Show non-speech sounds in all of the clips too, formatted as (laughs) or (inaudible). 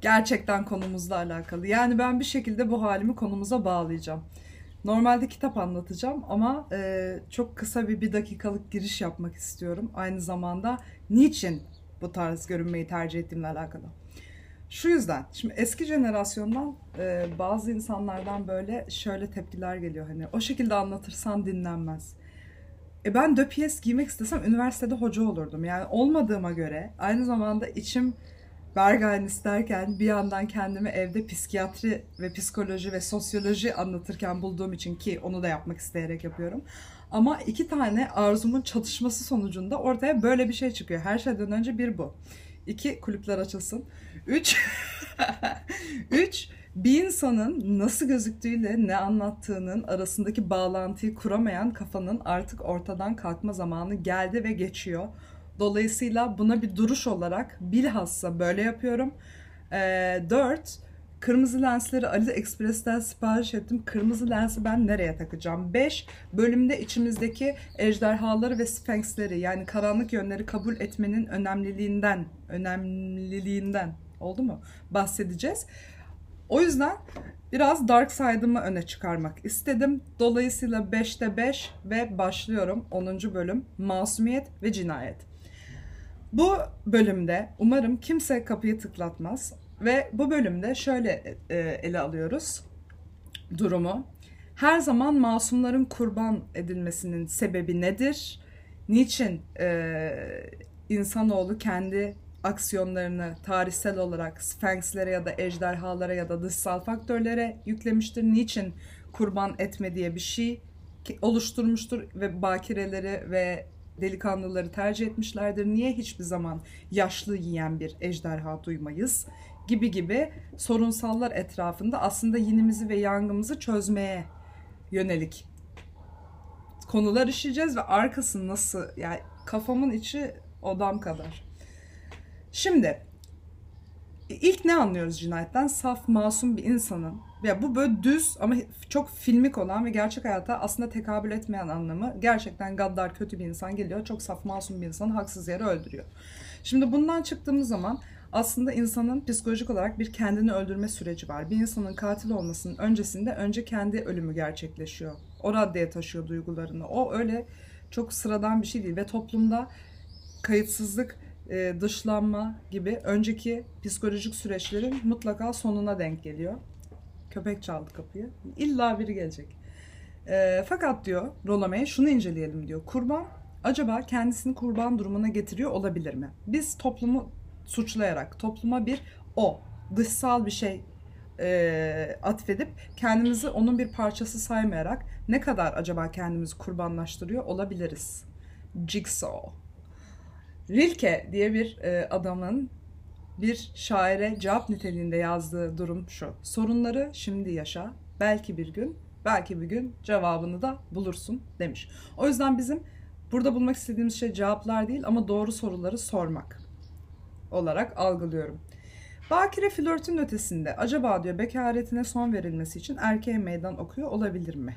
Gerçekten konumuzla alakalı. Yani ben bir şekilde bu halimi konumuza bağlayacağım. Normalde kitap anlatacağım ama e, çok kısa bir bir dakikalık giriş yapmak istiyorum. Aynı zamanda niçin bu tarz görünmeyi tercih ettiğimle alakalı. Şu yüzden, şimdi eski jenerasyondan e, bazı insanlardan böyle şöyle tepkiler geliyor. Hani o şekilde anlatırsan dinlenmez. E ben de piyes giymek istesem üniversitede hoca olurdum. Yani olmadığıma göre aynı zamanda içim Berghain isterken bir yandan kendimi evde psikiyatri ve psikoloji ve sosyoloji anlatırken bulduğum için ki onu da yapmak isteyerek yapıyorum. Ama iki tane arzumun çatışması sonucunda ortaya böyle bir şey çıkıyor. Her şeyden önce bir bu. İki kulüpler açılsın. Üç, (laughs) üç bir insanın nasıl gözüktüğüyle ne anlattığının arasındaki bağlantıyı kuramayan kafanın artık ortadan kalkma zamanı geldi ve geçiyor. Dolayısıyla buna bir duruş olarak bilhassa böyle yapıyorum. E, dört, kırmızı lensleri Ali Express'ten sipariş ettim. Kırmızı lensi ben nereye takacağım? 5. Bölümde içimizdeki ejderhaları ve sphinxleri yani karanlık yönleri kabul etmenin önemliliğinden, önemliliğinden oldu mu? Bahsedeceğiz. O yüzden biraz dark side'ımı öne çıkarmak istedim. Dolayısıyla 5'te 5 ve başlıyorum 10. bölüm Masumiyet ve Cinayet. Bu bölümde umarım kimse kapıyı tıklatmaz ve bu bölümde şöyle e, ele alıyoruz durumu. Her zaman masumların kurban edilmesinin sebebi nedir? Niçin e, insanoğlu kendi aksiyonlarını tarihsel olarak Sphinx'lere ya da ejderhalara ya da dışsal faktörlere yüklemiştir? Niçin kurban etme diye bir şey oluşturmuştur ve bakireleri ve delikanlıları tercih etmişlerdir. Niye hiçbir zaman yaşlı yiyen bir ejderha duymayız? Gibi gibi sorunsallar etrafında aslında yinimizi ve yangımızı çözmeye yönelik konular işleyeceğiz ve arkası nasıl yani kafamın içi odam kadar. Şimdi ilk ne anlıyoruz cinayetten? Saf, masum bir insanın ya bu böyle düz ama çok filmik olan ve gerçek hayata aslında tekabül etmeyen anlamı. Gerçekten gaddar kötü bir insan geliyor. Çok saf masum bir insanı haksız yere öldürüyor. Şimdi bundan çıktığımız zaman aslında insanın psikolojik olarak bir kendini öldürme süreci var. Bir insanın katil olmasının öncesinde önce kendi ölümü gerçekleşiyor. O raddeye taşıyor duygularını. O öyle çok sıradan bir şey değil ve toplumda kayıtsızlık, e, dışlanma gibi önceki psikolojik süreçlerin mutlaka sonuna denk geliyor. Köpek çaldı kapıyı. İlla biri gelecek. E, fakat diyor Rolame şunu inceleyelim diyor. Kurban acaba kendisini kurban durumuna getiriyor olabilir mi? Biz toplumu suçlayarak topluma bir o dışsal bir şey e, atfedip kendimizi onun bir parçası saymayarak ne kadar acaba kendimizi kurbanlaştırıyor olabiliriz? Jigsaw. Rilke diye bir e, adamın bir şaire cevap niteliğinde yazdığı durum şu. Sorunları şimdi yaşa. Belki bir gün, belki bir gün cevabını da bulursun demiş. O yüzden bizim burada bulmak istediğimiz şey cevaplar değil ama doğru soruları sormak olarak algılıyorum. Bakire flörtün ötesinde acaba diyor bekaretine son verilmesi için erkeğe meydan okuyor olabilir mi?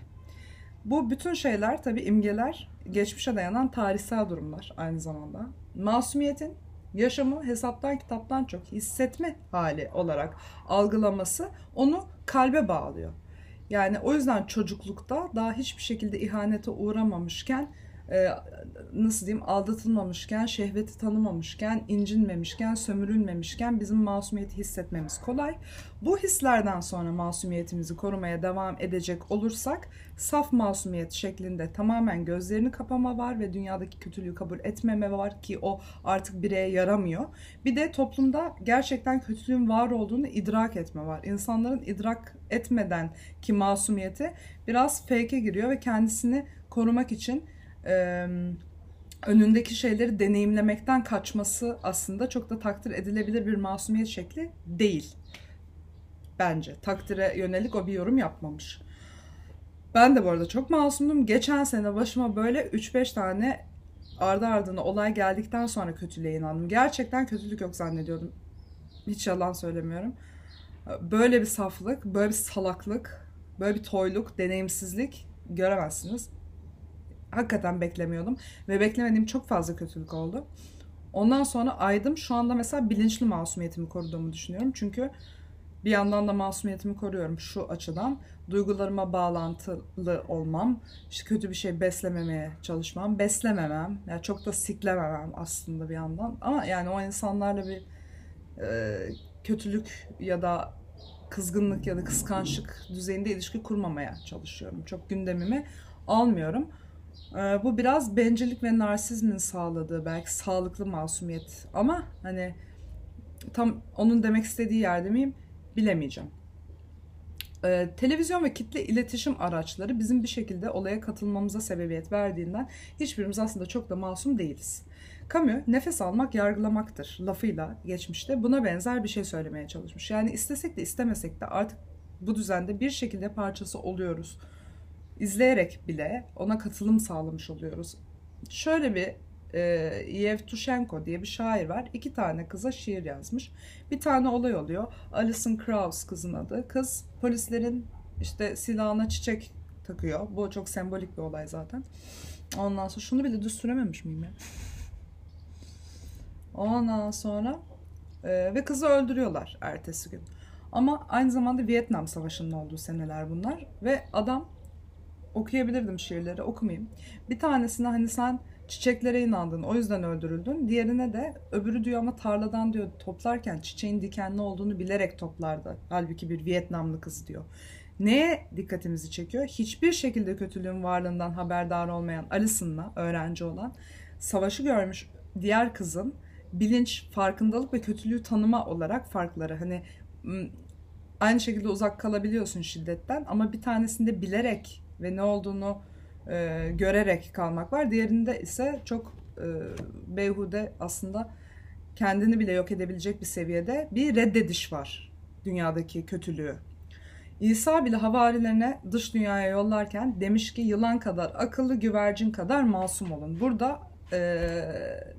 Bu bütün şeyler tabi imgeler, geçmişe dayanan tarihsel durumlar aynı zamanda. Masumiyetin yaşamı hesaptan kitaptan çok hissetme hali olarak algılaması onu kalbe bağlıyor. Yani o yüzden çocuklukta daha hiçbir şekilde ihanete uğramamışken nasıl diyeyim aldatılmamışken, şehveti tanımamışken, incinmemişken, sömürülmemişken bizim masumiyeti hissetmemiz kolay. Bu hislerden sonra masumiyetimizi korumaya devam edecek olursak saf masumiyet şeklinde tamamen gözlerini kapama var ve dünyadaki kötülüğü kabul etmeme var ki o artık bireye yaramıyor. Bir de toplumda gerçekten kötülüğün var olduğunu idrak etme var. İnsanların idrak etmeden ki masumiyeti biraz fake'e giriyor ve kendisini korumak için e, önündeki şeyleri deneyimlemekten kaçması aslında çok da takdir edilebilir bir masumiyet şekli değil. Bence takdire yönelik o bir yorum yapmamış. Ben de bu arada çok masumdum. Geçen sene başıma böyle 3-5 tane ardı ardına olay geldikten sonra kötülüğe inandım. Gerçekten kötülük yok zannediyordum. Hiç yalan söylemiyorum. Böyle bir saflık, böyle bir salaklık, böyle bir toyluk, deneyimsizlik göremezsiniz hakikaten beklemiyordum. Ve beklemediğim çok fazla kötülük oldu. Ondan sonra aydım. Şu anda mesela bilinçli masumiyetimi koruduğumu düşünüyorum. Çünkü bir yandan da masumiyetimi koruyorum şu açıdan. Duygularıma bağlantılı olmam, işte kötü bir şey beslememeye çalışmam, beslememem, yani çok da siklememem aslında bir yandan. Ama yani o insanlarla bir e, kötülük ya da kızgınlık ya da kıskançlık düzeyinde ilişki kurmamaya çalışıyorum. Çok gündemimi almıyorum. E, bu biraz bencillik ve narsizmin sağladığı belki sağlıklı masumiyet. Ama hani tam onun demek istediği yerde miyim bilemeyeceğim. Ee, televizyon ve kitle iletişim araçları bizim bir şekilde olaya katılmamıza sebebiyet verdiğinden hiçbirimiz aslında çok da masum değiliz. Camus nefes almak yargılamaktır lafıyla geçmişte buna benzer bir şey söylemeye çalışmış. Yani istesek de istemesek de artık bu düzende bir şekilde parçası oluyoruz. İzleyerek bile ona katılım sağlamış oluyoruz. Şöyle bir e, Yevtushenko diye bir şair var. İki tane kıza şiir yazmış. Bir tane olay oluyor. Alison Krauss kızın adı. Kız polislerin işte silahına çiçek takıyor. Bu çok sembolik bir olay zaten. Ondan sonra şunu bile düz sürememiş miyim ya? Ondan sonra e, ve kızı öldürüyorlar ertesi gün. Ama aynı zamanda Vietnam Savaşı'nın olduğu seneler bunlar ve adam okuyabilirdim şiirleri okumayayım. Bir tanesine hani sen çiçeklere inandın o yüzden öldürüldün. Diğerine de öbürü diyor ama tarladan diyor toplarken çiçeğin dikenli olduğunu bilerek toplardı. Halbuki bir Vietnamlı kız diyor. Neye dikkatimizi çekiyor? Hiçbir şekilde kötülüğün varlığından haberdar olmayan Alison'la öğrenci olan savaşı görmüş diğer kızın bilinç, farkındalık ve kötülüğü tanıma olarak farkları. Hani aynı şekilde uzak kalabiliyorsun şiddetten ama bir tanesinde bilerek ve ne olduğunu e, görerek kalmak var. Diğerinde ise çok e, beyhude aslında kendini bile yok edebilecek bir seviyede bir reddediş var dünyadaki kötülüğü. İsa bile havarilerine dış dünyaya yollarken demiş ki yılan kadar akıllı güvercin kadar masum olun. Burada e,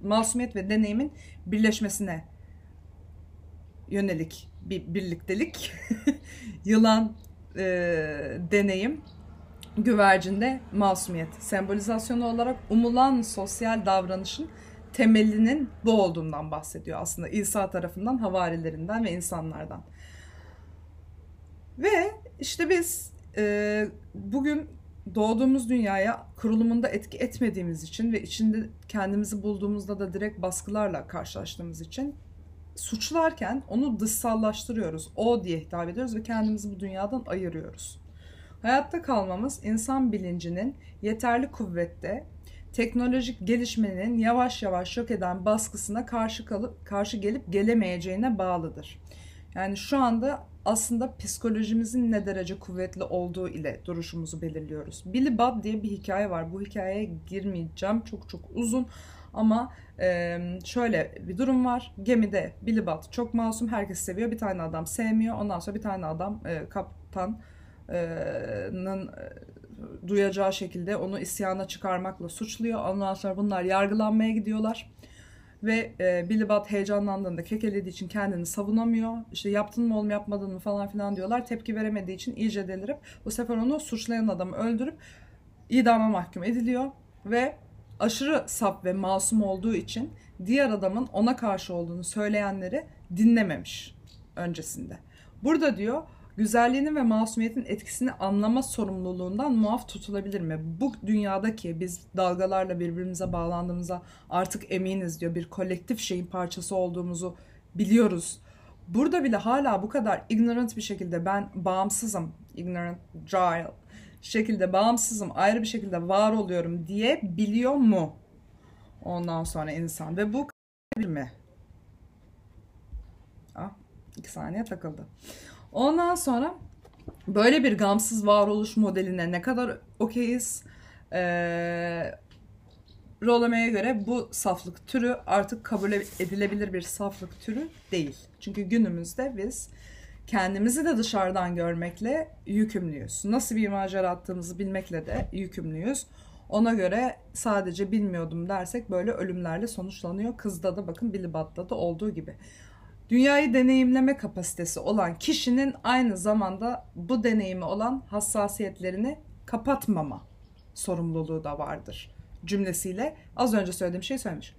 masumiyet ve deneyimin birleşmesine yönelik bir birliktelik. (laughs) yılan e, deneyim güvercinde masumiyet sembolizasyonu olarak umulan sosyal davranışın temelinin bu olduğundan bahsediyor aslında İsa tarafından, havarilerinden ve insanlardan. Ve işte biz e, bugün doğduğumuz dünyaya kurulumunda etki etmediğimiz için ve içinde kendimizi bulduğumuzda da direkt baskılarla karşılaştığımız için suçlarken onu dışsallaştırıyoruz. O diye hitap ediyoruz ve kendimizi bu dünyadan ayırıyoruz. Hayatta kalmamız insan bilincinin yeterli kuvvette teknolojik gelişmenin yavaş yavaş yok eden baskısına karşı kalıp karşı gelip gelemeyeceğine bağlıdır. Yani şu anda aslında psikolojimizin ne derece kuvvetli olduğu ile duruşumuzu belirliyoruz. Billy Bob diye bir hikaye var. Bu hikayeye girmeyeceğim. Çok çok uzun ama şöyle bir durum var. Gemide Billy Bob çok masum. Herkes seviyor. Bir tane adam sevmiyor. Ondan sonra bir tane adam kaptan duyacağı şekilde onu isyana çıkarmakla suçluyor. Ondan sonra bunlar yargılanmaya gidiyorlar. Ve e, Billy Budd heyecanlandığında kekelediği için kendini savunamıyor. İşte yaptın mı oğlum yapmadın mı falan filan diyorlar. Tepki veremediği için iyice delirip bu sefer onu suçlayan adamı öldürüp idama mahkum ediliyor. Ve aşırı sap ve masum olduğu için diğer adamın ona karşı olduğunu söyleyenleri dinlememiş öncesinde. Burada diyor güzelliğinin ve masumiyetin etkisini anlama sorumluluğundan muaf tutulabilir mi? Bu dünyadaki biz dalgalarla birbirimize bağlandığımıza artık eminiz diyor. Bir kolektif şeyin parçası olduğumuzu biliyoruz. Burada bile hala bu kadar ignorant bir şekilde ben bağımsızım, ignorant, giant şekilde bağımsızım, ayrı bir şekilde var oluyorum diye biliyor mu? Ondan sonra insan ve bu mi? Ah, iki saniye takıldı. Ondan sonra böyle bir gamsız varoluş modeline ne kadar okeyiz? Ee, Rolleme'ye göre bu saflık türü artık kabul edilebilir bir saflık türü değil. Çünkü günümüzde biz kendimizi de dışarıdan görmekle yükümlüyüz. Nasıl bir macera attığımızı bilmekle de yükümlüyüz. Ona göre sadece bilmiyordum dersek böyle ölümlerle sonuçlanıyor. Kızda da bakın Billy Butt'ta da olduğu gibi dünyayı deneyimleme kapasitesi olan kişinin aynı zamanda bu deneyimi olan hassasiyetlerini kapatmama sorumluluğu da vardır cümlesiyle az önce söylediğim şey söylemiş.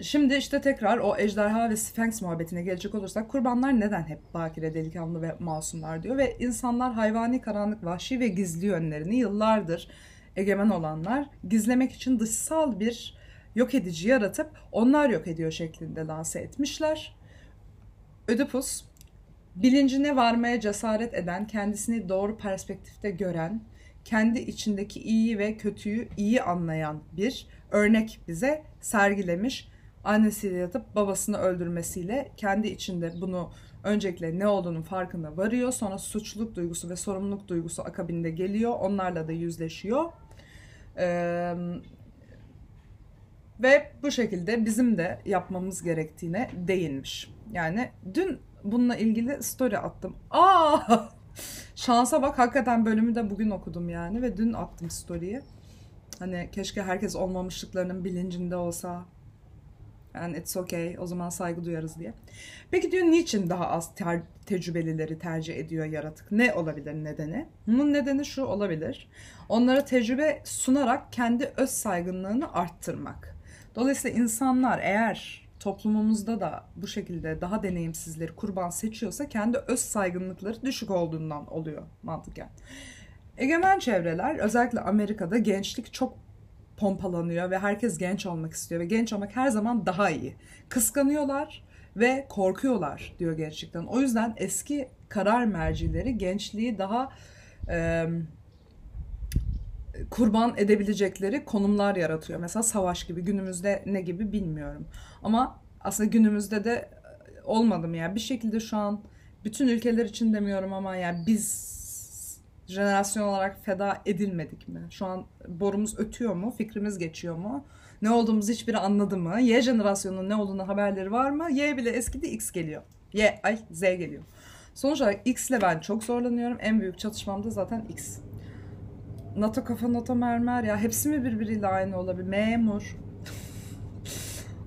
Şimdi işte tekrar o ejderha ve Sphinx muhabbetine gelecek olursak kurbanlar neden hep bakire, delikanlı ve masumlar diyor ve insanlar hayvani, karanlık, vahşi ve gizli yönlerini yıllardır egemen olanlar gizlemek için dışsal bir yok edici yaratıp onlar yok ediyor şeklinde lanse etmişler. Ödipus bilincine varmaya cesaret eden, kendisini doğru perspektifte gören, kendi içindeki iyi ve kötüyü iyi anlayan bir örnek bize sergilemiş. Annesiyle yatıp babasını öldürmesiyle kendi içinde bunu öncelikle ne olduğunun farkına varıyor. Sonra suçluluk duygusu ve sorumluluk duygusu akabinde geliyor. Onlarla da yüzleşiyor. Ee, ve bu şekilde bizim de yapmamız gerektiğine değinmiş. Yani dün bununla ilgili story attım. Aa! (laughs) Şansa bak hakikaten bölümü de bugün okudum yani ve dün attım story'yi. Hani keşke herkes olmamışlıklarının bilincinde olsa. Yani it's okay o zaman saygı duyarız diye. Peki diyor niçin daha az ter- tecrübelileri tercih ediyor yaratık? Ne olabilir nedeni? Bunun nedeni şu olabilir. Onlara tecrübe sunarak kendi öz saygınlığını arttırmak. Dolayısıyla insanlar eğer toplumumuzda da bu şekilde daha deneyimsizleri kurban seçiyorsa kendi öz saygınlıkları düşük olduğundan oluyor mantıken. Egemen çevreler özellikle Amerika'da gençlik çok pompalanıyor ve herkes genç olmak istiyor ve genç olmak her zaman daha iyi. Kıskanıyorlar ve korkuyorlar diyor gerçekten. O yüzden eski karar mercileri gençliği daha e, kurban edebilecekleri konumlar yaratıyor. Mesela savaş gibi günümüzde ne gibi bilmiyorum. Ama aslında günümüzde de olmadı mı ya? Bir şekilde şu an bütün ülkeler için demiyorum ama yani biz jenerasyon olarak feda edilmedik mi? Şu an borumuz ötüyor mu? Fikrimiz geçiyor mu? Ne olduğumuzu hiçbiri anladı mı? Y jenerasyonunun ne olduğunu haberleri var mı? Y bile eskidi X geliyor. Y, ay Z geliyor. Sonuç olarak X ile ben çok zorlanıyorum. En büyük çatışmam da zaten X. NATO kafa NATO mermer ya hepsi mi birbiriyle aynı olabilir? Memur.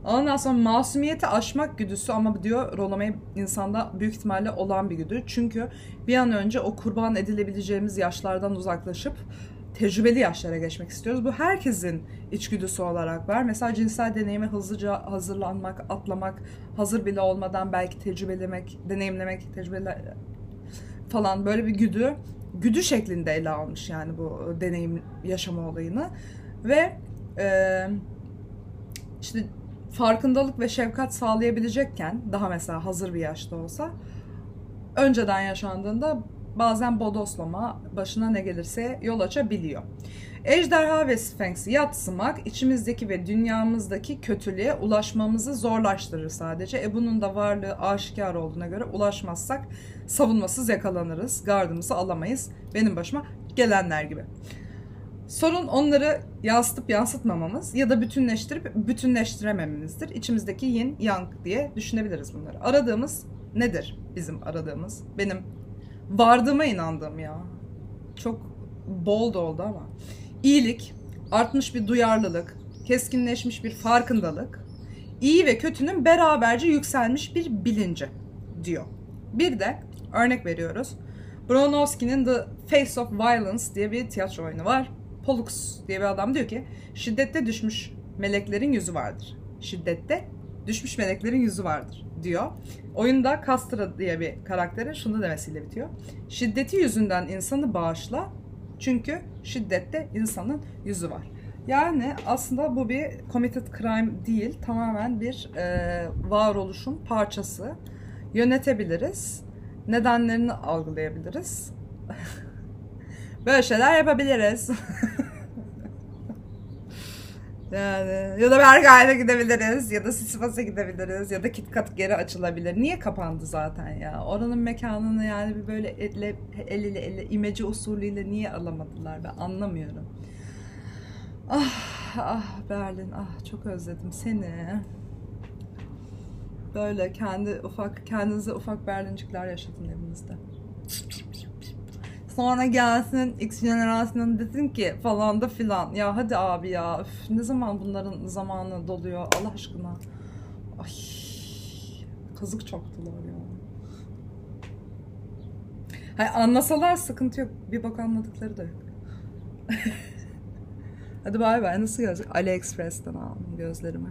Ondan sonra masumiyeti aşmak güdüsü ama diyor Rolomey insanda büyük ihtimalle olan bir güdü. Çünkü bir an önce o kurban edilebileceğimiz yaşlardan uzaklaşıp tecrübeli yaşlara geçmek istiyoruz. Bu herkesin içgüdüsü olarak var. Mesela cinsel deneyime hızlıca hazırlanmak, atlamak, hazır bile olmadan belki tecrübelemek, deneyimlemek, tecrübeli falan böyle bir güdü güdü şeklinde ele almış yani bu deneyim yaşama olayını. Ve e, işte farkındalık ve şefkat sağlayabilecekken daha mesela hazır bir yaşta olsa önceden yaşandığında bazen bodoslama başına ne gelirse yol açabiliyor. Ejderha ve Sphinx'i yatsımak içimizdeki ve dünyamızdaki kötülüğe ulaşmamızı zorlaştırır sadece. E bunun da varlığı aşikar olduğuna göre ulaşmazsak savunmasız yakalanırız. Gardımızı alamayız. Benim başıma gelenler gibi. Sorun onları yansıtıp yansıtmamamız ya da bütünleştirip bütünleştiremememizdir. İçimizdeki yin yang diye düşünebiliriz bunları. Aradığımız nedir bizim aradığımız? Benim vardığıma inandığım ya. Çok bold oldu ama. İyilik, artmış bir duyarlılık, keskinleşmiş bir farkındalık, iyi ve kötünün beraberce yükselmiş bir bilinci diyor. Bir de örnek veriyoruz. Bronowski'nin The Face of Violence diye bir tiyatro oyunu var. Pollux diye bir adam diyor ki şiddette düşmüş meleklerin yüzü vardır. Şiddette düşmüş meleklerin yüzü vardır diyor. Oyunda Castra diye bir karakterin şunu demesiyle bitiyor. Şiddeti yüzünden insanı bağışla çünkü şiddette insanın yüzü var. Yani aslında bu bir committed crime değil, tamamen bir e, varoluşun parçası. Yönetebiliriz, nedenlerini algılayabiliriz. (laughs) Böyle şeyler yapabiliriz. (laughs) yani ya da Bergay'da gidebiliriz ya da Sisipas'a gidebiliriz ya da KitKat geri açılabilir. Niye kapandı zaten ya? Oranın mekanını yani bir böyle elle, el ile elle imece usulüyle niye alamadılar ben anlamıyorum. Ah ah Berlin ah çok özledim seni. Böyle kendi ufak kendinize ufak Berlincikler yaşatın evinizde. Sonra gelsin X jenerasyonun desin ki falan da filan. Ya hadi abi ya. Üf, ne zaman bunların zamanı doluyor Allah aşkına. Ay kazık çoktular ya. Hayır, anlasalar sıkıntı yok. Bir bak anladıkları da yok. (laughs) Hadi bay bay. Nasıl gözlük? AliExpress'ten aldım gözlerimi.